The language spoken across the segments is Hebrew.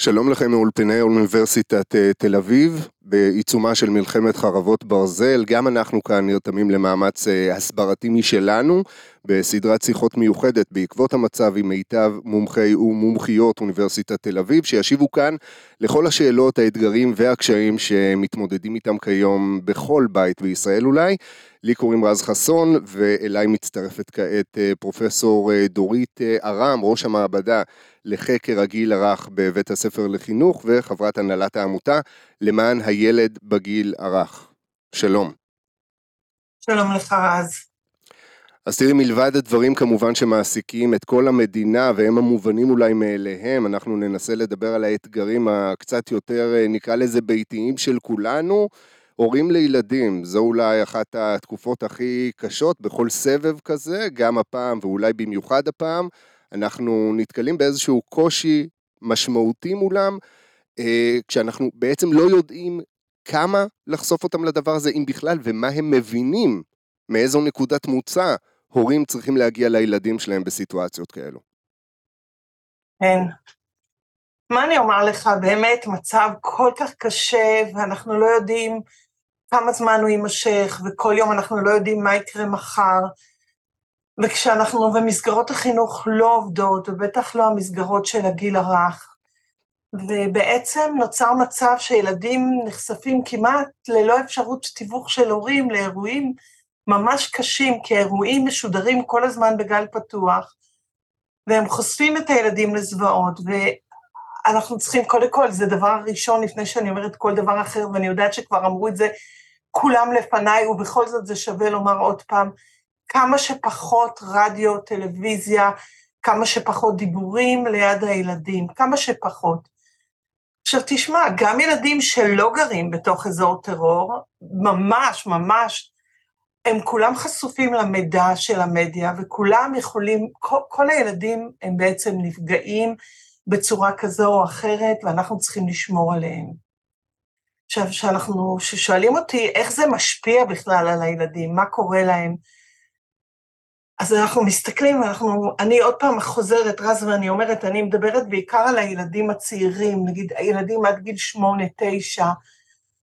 שלום לכם מאולפני אוניברסיטת אה, תל אביב, בעיצומה של מלחמת חרבות ברזל, גם אנחנו כאן נרתמים למאמץ אה, הסברתי משלנו, בסדרת שיחות מיוחדת בעקבות המצב עם מיטב מומחי ומומחיות אוניברסיטת תל אביב, שישיבו כאן לכל השאלות, האתגרים והקשיים שמתמודדים איתם כיום בכל בית בישראל אולי. לי קוראים רז חסון, ואליי מצטרפת כעת אה, פרופסור דורית ארם, ראש המעבדה לחקר הגיל הרך בבית הספר לחינוך וחברת הנהלת העמותה למען הילד בגיל הרך. שלום. שלום לך רז. אז תראי, מלבד הדברים כמובן שמעסיקים את כל המדינה והם המובנים אולי מאליהם, אנחנו ננסה לדבר על האתגרים הקצת יותר, נקרא לזה ביתיים של כולנו. הורים לילדים, זו אולי אחת התקופות הכי קשות בכל סבב כזה, גם הפעם ואולי במיוחד הפעם. אנחנו נתקלים באיזשהו קושי משמעותי מולם, אה, כשאנחנו בעצם לא יודעים כמה לחשוף אותם לדבר הזה, אם בכלל, ומה הם מבינים, מאיזו נקודת מוצא הורים צריכים להגיע לילדים שלהם בסיטואציות כאלו. כן. מה אני אומר לך, באמת מצב כל כך קשה, ואנחנו לא יודעים כמה זמן הוא יימשך, וכל יום אנחנו לא יודעים מה יקרה מחר. וכשאנחנו במסגרות החינוך לא עובדות, ובטח לא המסגרות של הגיל הרך, ובעצם נוצר מצב שילדים נחשפים כמעט ללא אפשרות תיווך של הורים לאירועים ממש קשים, כי האירועים משודרים כל הזמן בגל פתוח, והם חושפים את הילדים לזוועות, ואנחנו צריכים, קודם כל, זה דבר ראשון לפני שאני אומרת כל דבר אחר, ואני יודעת שכבר אמרו את זה כולם לפניי, ובכל זאת זה שווה לומר עוד פעם, כמה שפחות רדיו, טלוויזיה, כמה שפחות דיבורים ליד הילדים, כמה שפחות. עכשיו תשמע, גם ילדים שלא גרים בתוך אזור טרור, ממש ממש, הם כולם חשופים למידע של המדיה, וכולם יכולים, כל, כל הילדים הם בעצם נפגעים בצורה כזו או אחרת, ואנחנו צריכים לשמור עליהם. עכשיו, כשאנחנו, כששואלים אותי איך זה משפיע בכלל על הילדים, מה קורה להם, אז אנחנו מסתכלים, אנחנו, אני עוד פעם חוזרת, רז, ואני אומרת, אני מדברת בעיקר על הילדים הצעירים, נגיד הילדים עד גיל שמונה, תשע,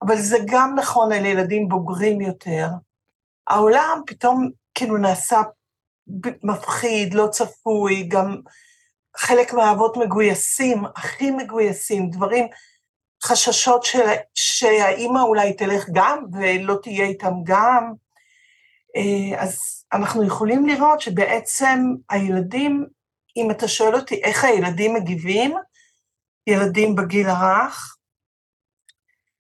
אבל זה גם נכון על ילדים בוגרים יותר. העולם פתאום כאילו נעשה מפחיד, לא צפוי, גם חלק מהאבות מגויסים, הכי מגויסים, דברים, חששות של, שהאימא אולי תלך גם ולא תהיה איתם גם. אה, אז אנחנו יכולים לראות שבעצם הילדים, אם אתה שואל אותי איך הילדים מגיבים, ילדים בגיל הרך,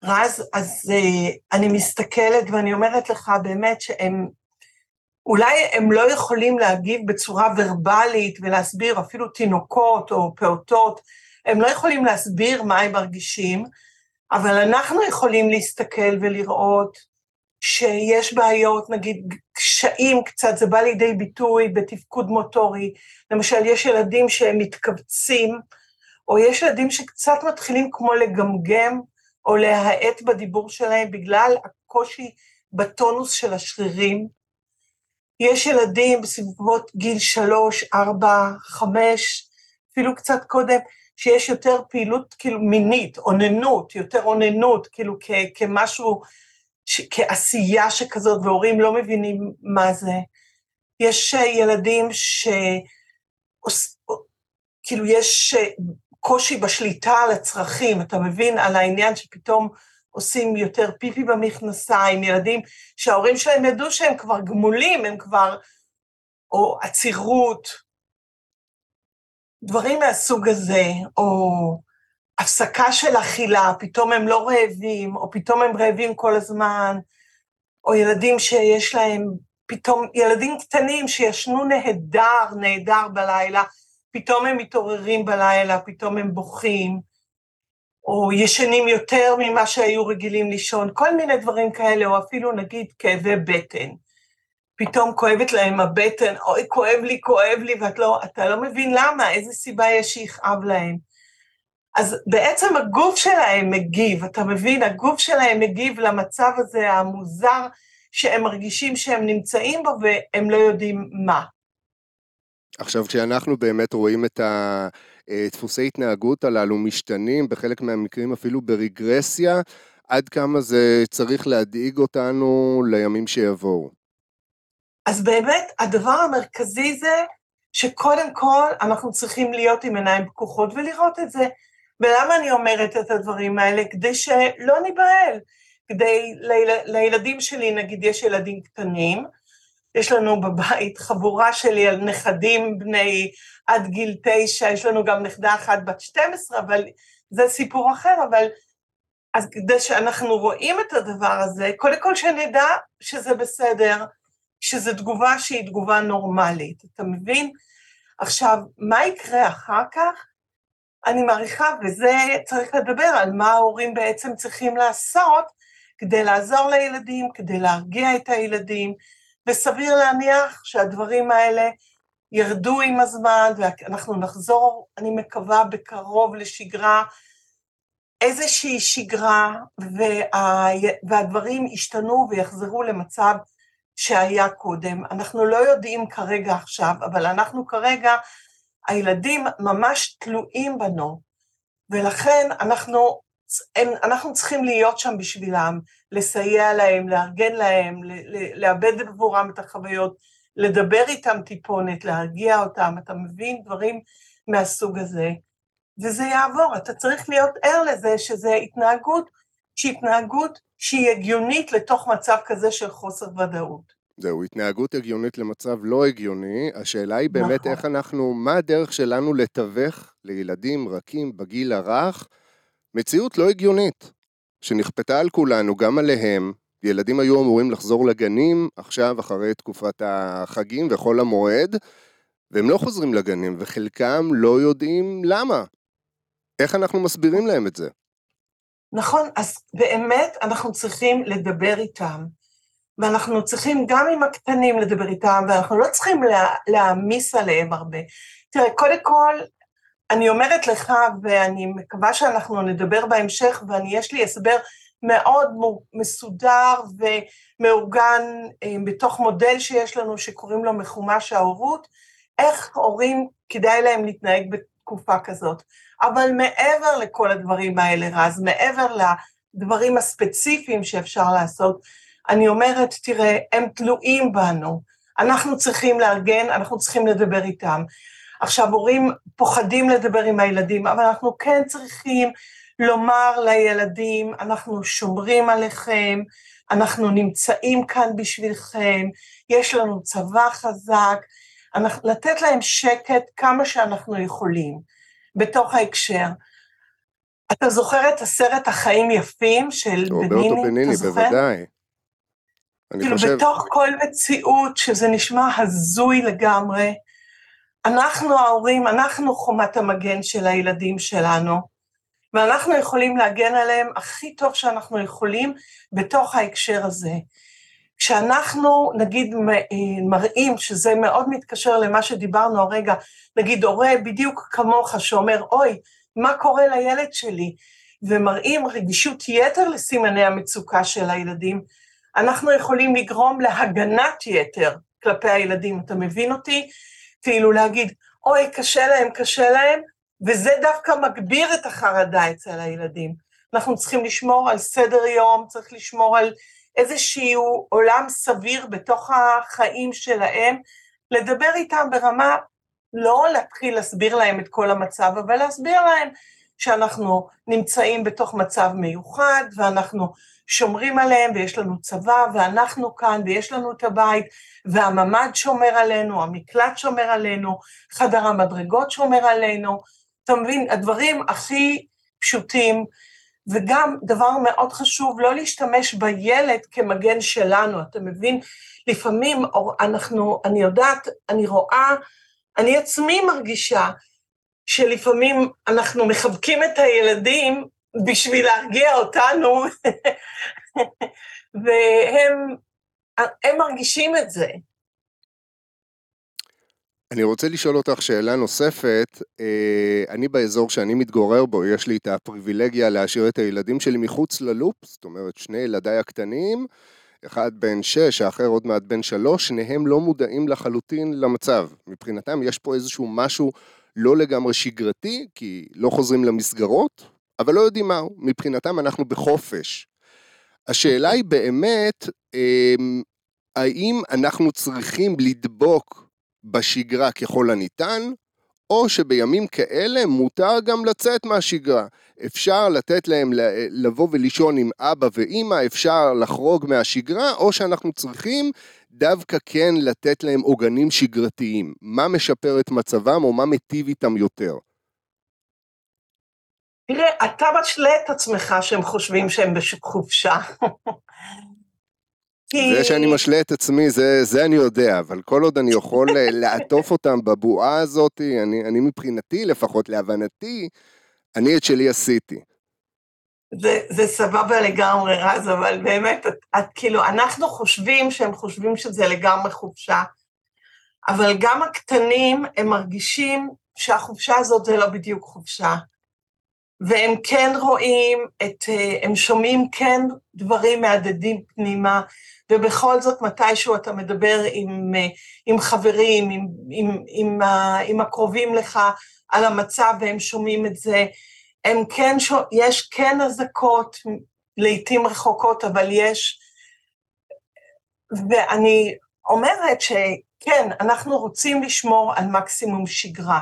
רז, אז uh, אני מסתכלת ואני אומרת לך באמת שהם, אולי הם לא יכולים להגיב בצורה ורבלית ולהסביר, אפילו תינוקות או פעוטות, הם לא יכולים להסביר מה הם מרגישים, אבל אנחנו יכולים להסתכל ולראות שיש בעיות, נגיד קשיים קצת, זה בא לידי ביטוי בתפקוד מוטורי. למשל, יש ילדים שהם מתכווצים, או יש ילדים שקצת מתחילים כמו לגמגם, או להאט בדיבור שלהם בגלל הקושי בטונוס של השרירים. יש ילדים בסביבות גיל שלוש, ארבע, חמש, אפילו קצת קודם, שיש יותר פעילות כאילו מינית, אוננות, יותר אוננות, כאילו כ- כמשהו כעשייה שכזאת, והורים לא מבינים מה זה. יש אה, ילדים ש... כאילו יש אה, קושי בשליטה על הצרכים, אתה מבין? על העניין שפתאום עושים יותר פיפי במכנסיים, ילדים שההורים שלהם ידעו שהם כבר גמולים, הם כבר... או עצירות, דברים מהסוג הזה, או הפסקה של אכילה, פתאום הם לא רעבים, או פתאום הם רעבים כל הזמן, או ילדים שיש להם, פתאום, ילדים קטנים שישנו נהדר, נהדר בלילה, פתאום הם מתעוררים בלילה, פתאום הם בוכים, או ישנים יותר ממה שהיו רגילים לישון, כל מיני דברים כאלה, או אפילו נגיד כאבי בטן. פתאום כואבת להם הבטן, אוי, כואב לי, כואב לי, ואתה לא, לא מבין למה, איזה סיבה יש שיכאב להם. אז בעצם הגוף שלהם מגיב, אתה מבין? הגוף שלהם מגיב למצב הזה המוזר שהם מרגישים שהם נמצאים בו והם לא יודעים מה. עכשיו, כשאנחנו באמת רואים את, ה, דפוסי התנהגות הללו משתנים, בחלק מהמקרים אפילו ברגרסיה, עד כמה זה צריך להדאיג אותנו לימים שיבואו. אז באמת, הדבר המרכזי זה שקודם כל אנחנו צריכים להיות עם עיניים פקוחות ולראות את זה. ולמה אני אומרת את הדברים האלה? כדי שלא ניבהל. כדי, ליל, לילדים שלי, נגיד, יש ילדים קטנים, יש לנו בבית חבורה של נכדים בני עד גיל תשע, יש לנו גם נכדה אחת בת 12, אבל זה סיפור אחר, אבל אז כדי שאנחנו רואים את הדבר הזה, קודם כל שנדע שזה בסדר, שזו תגובה שהיא תגובה נורמלית, אתה מבין? עכשיו, מה יקרה אחר כך? אני מעריכה, וזה צריך לדבר על מה ההורים בעצם צריכים לעשות כדי לעזור לילדים, כדי להרגיע את הילדים, וסביר להניח שהדברים האלה ירדו עם הזמן, ואנחנו נחזור, אני מקווה, בקרוב לשגרה, איזושהי שגרה, וה, והדברים ישתנו ויחזרו למצב שהיה קודם. אנחנו לא יודעים כרגע עכשיו, אבל אנחנו כרגע, הילדים ממש תלויים בנו, ולכן אנחנו, הם, אנחנו צריכים להיות שם בשבילם, לסייע להם, לארגן להם, לאבד עבורם את החוויות, לדבר איתם טיפונת, להרגיע אותם, אתה מבין? דברים מהסוג הזה, וזה יעבור. אתה צריך להיות ער לזה שזה התנהגות שהיא התנהגות שהיא הגיונית לתוך מצב כזה של חוסר ודאות. זהו, התנהגות הגיונית למצב לא הגיוני, השאלה היא באמת נכון. איך אנחנו, מה הדרך שלנו לתווך לילדים רכים בגיל הרך מציאות לא הגיונית, שנכפתה על כולנו, גם עליהם, ילדים היו אמורים לחזור לגנים עכשיו אחרי תקופת החגים וחול המועד, והם לא חוזרים לגנים, וחלקם לא יודעים למה. איך אנחנו מסבירים להם את זה? נכון, אז באמת אנחנו צריכים לדבר איתם, ואנחנו צריכים גם עם הקטנים לדבר איתם, ואנחנו לא צריכים לה, להעמיס עליהם הרבה. תראה, קודם כל, אני אומרת לך, ואני מקווה שאנחנו נדבר בהמשך, ואני, יש לי הסבר מאוד מסודר ומאורגן אה, בתוך מודל שיש לנו שקוראים לו מחומש ההורות, איך הורים כדאי להם להתנהג בתקופה כזאת. אבל מעבר לכל הדברים האלה, רז, מעבר לדברים הספציפיים שאפשר לעשות, אני אומרת, תראה, הם תלויים בנו, אנחנו צריכים לארגן, אנחנו צריכים לדבר איתם. עכשיו, הורים פוחדים לדבר עם הילדים, אבל אנחנו כן צריכים לומר לילדים, אנחנו שומרים עליכם, אנחנו נמצאים כאן בשבילכם, יש לנו צבא חזק, אנחנו, לתת להם שקט כמה שאנחנו יכולים בתוך ההקשר. אתה זוכר את הסרט החיים יפים של בניני? רוברטו בניני, בוודאי. כאילו חושב... בתוך כל מציאות שזה נשמע הזוי לגמרי, אנחנו ההורים, אנחנו חומת המגן של הילדים שלנו, ואנחנו יכולים להגן עליהם הכי טוב שאנחנו יכולים בתוך ההקשר הזה. כשאנחנו נגיד מראים, שזה מאוד מתקשר למה שדיברנו הרגע, נגיד הורה בדיוק כמוך שאומר, אוי, מה קורה לילד שלי? ומראים רגישות יתר לסימני המצוקה של הילדים, אנחנו יכולים לגרום להגנת יתר כלפי הילדים, אתה מבין אותי? כאילו להגיד, אוי, קשה להם, קשה להם, וזה דווקא מגביר את החרדה אצל הילדים. אנחנו צריכים לשמור על סדר יום, צריך לשמור על איזשהו עולם סביר בתוך החיים שלהם, לדבר איתם ברמה, לא להתחיל להסביר להם את כל המצב, אבל להסביר להם שאנחנו נמצאים בתוך מצב מיוחד, ואנחנו שומרים עליהם, ויש לנו צבא, ואנחנו כאן, ויש לנו את הבית, והממ"ד שומר עלינו, המקלט שומר עלינו, חדר המדרגות שומר עלינו. אתה מבין, הדברים הכי פשוטים, וגם דבר מאוד חשוב, לא להשתמש בילד כמגן שלנו, אתה מבין? לפעמים אנחנו, אני יודעת, אני רואה, אני עצמי מרגישה שלפעמים אנחנו מחבקים את הילדים בשביל להרגיע אותנו, והם מרגישים את זה. אני רוצה לשאול אותך שאלה נוספת, אה, אני באזור שאני מתגורר בו, יש לי את הפריבילגיה להשאיר את הילדים שלי מחוץ ללופ, זאת אומרת שני ילדיי הקטנים, אחד בן שש, האחר עוד מעט בן שלוש, שניהם לא מודעים לחלוטין למצב. מבחינתם יש פה איזשהו משהו לא לגמרי שגרתי, כי לא חוזרים למסגרות, אבל לא יודעים מהו, מבחינתם אנחנו בחופש. השאלה היא באמת, אמ, האם אנחנו צריכים לדבוק בשגרה ככל הניתן, או שבימים כאלה מותר גם לצאת מהשגרה. אפשר לתת להם לבוא ולישון עם אבא ואימא, אפשר לחרוג מהשגרה, או שאנחנו צריכים דווקא כן לתת להם עוגנים שגרתיים. מה משפר את מצבם או מה מיטיב איתם יותר? תראה, אתה משלה את עצמך שהם חושבים שהם בחופשה. זה שאני משלה את עצמי, זה, זה אני יודע, אבל כל עוד אני יכול אה, לעטוף אותם בבועה הזאת, אני, אני מבחינתי, לפחות להבנתי, אני את שלי עשיתי. זה, זה סבבה לגמרי, רז, אבל באמת, את, את כאילו, אנחנו חושבים שהם חושבים שזה לגמרי חופשה, אבל גם הקטנים, הם מרגישים שהחופשה הזאת זה לא בדיוק חופשה. והם כן רואים את, אה, הם שומעים כן דברים מהדהדים פנימה, ובכל זאת מתישהו אתה מדבר עם, אה, עם חברים, עם, עם, עם, עם הקרובים לך על המצב והם שומעים את זה, הם כן, יש כן אזעקות, לעתים רחוקות, אבל יש, ואני אומרת שכן, אנחנו רוצים לשמור על מקסימום שגרה.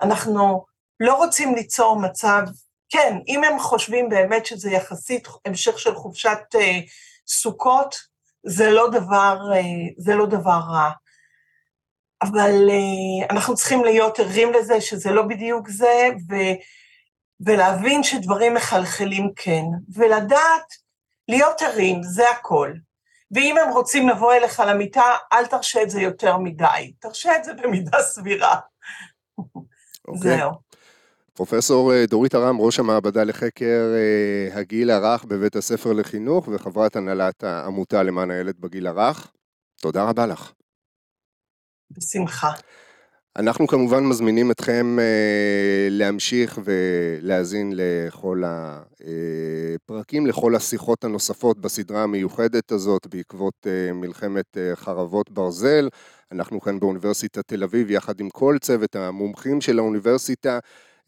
אנחנו לא רוצים ליצור מצב, כן, אם הם חושבים באמת שזה יחסית המשך של חופשת אה, סוכות, זה לא דבר, אה, זה לא דבר רע. אבל אה, אנחנו צריכים להיות ערים לזה שזה לא בדיוק זה, ו, ולהבין שדברים מחלחלים כן, ולדעת להיות ערים, זה הכל. ואם הם רוצים לבוא אליך למיטה, אל תרשה את זה יותר מדי, תרשה את זה במידה סבירה. Okay. אוקיי. זהו. פרופסור אה, דורית ארם, ראש המעבדה לחקר אה, הגיל הרך בבית הספר לחינוך וחברת הנהלת העמותה למען הילד בגיל הרך, תודה רבה לך. בשמחה. אנחנו כמובן מזמינים אתכם אה, להמשיך ולהאזין לכל הפרקים, לכל השיחות הנוספות בסדרה המיוחדת הזאת בעקבות מלחמת חרבות ברזל. אנחנו כאן באוניברסיטת תל אביב יחד עם כל צוות המומחים של האוניברסיטה.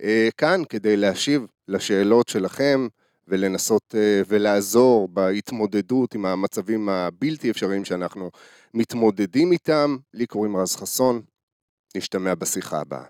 אה, כאן כדי להשיב לשאלות שלכם ולנסות אה, ולעזור בהתמודדות עם המצבים הבלתי אפשריים שאנחנו מתמודדים איתם. לי קוראים רז חסון, נשתמע בשיחה הבאה.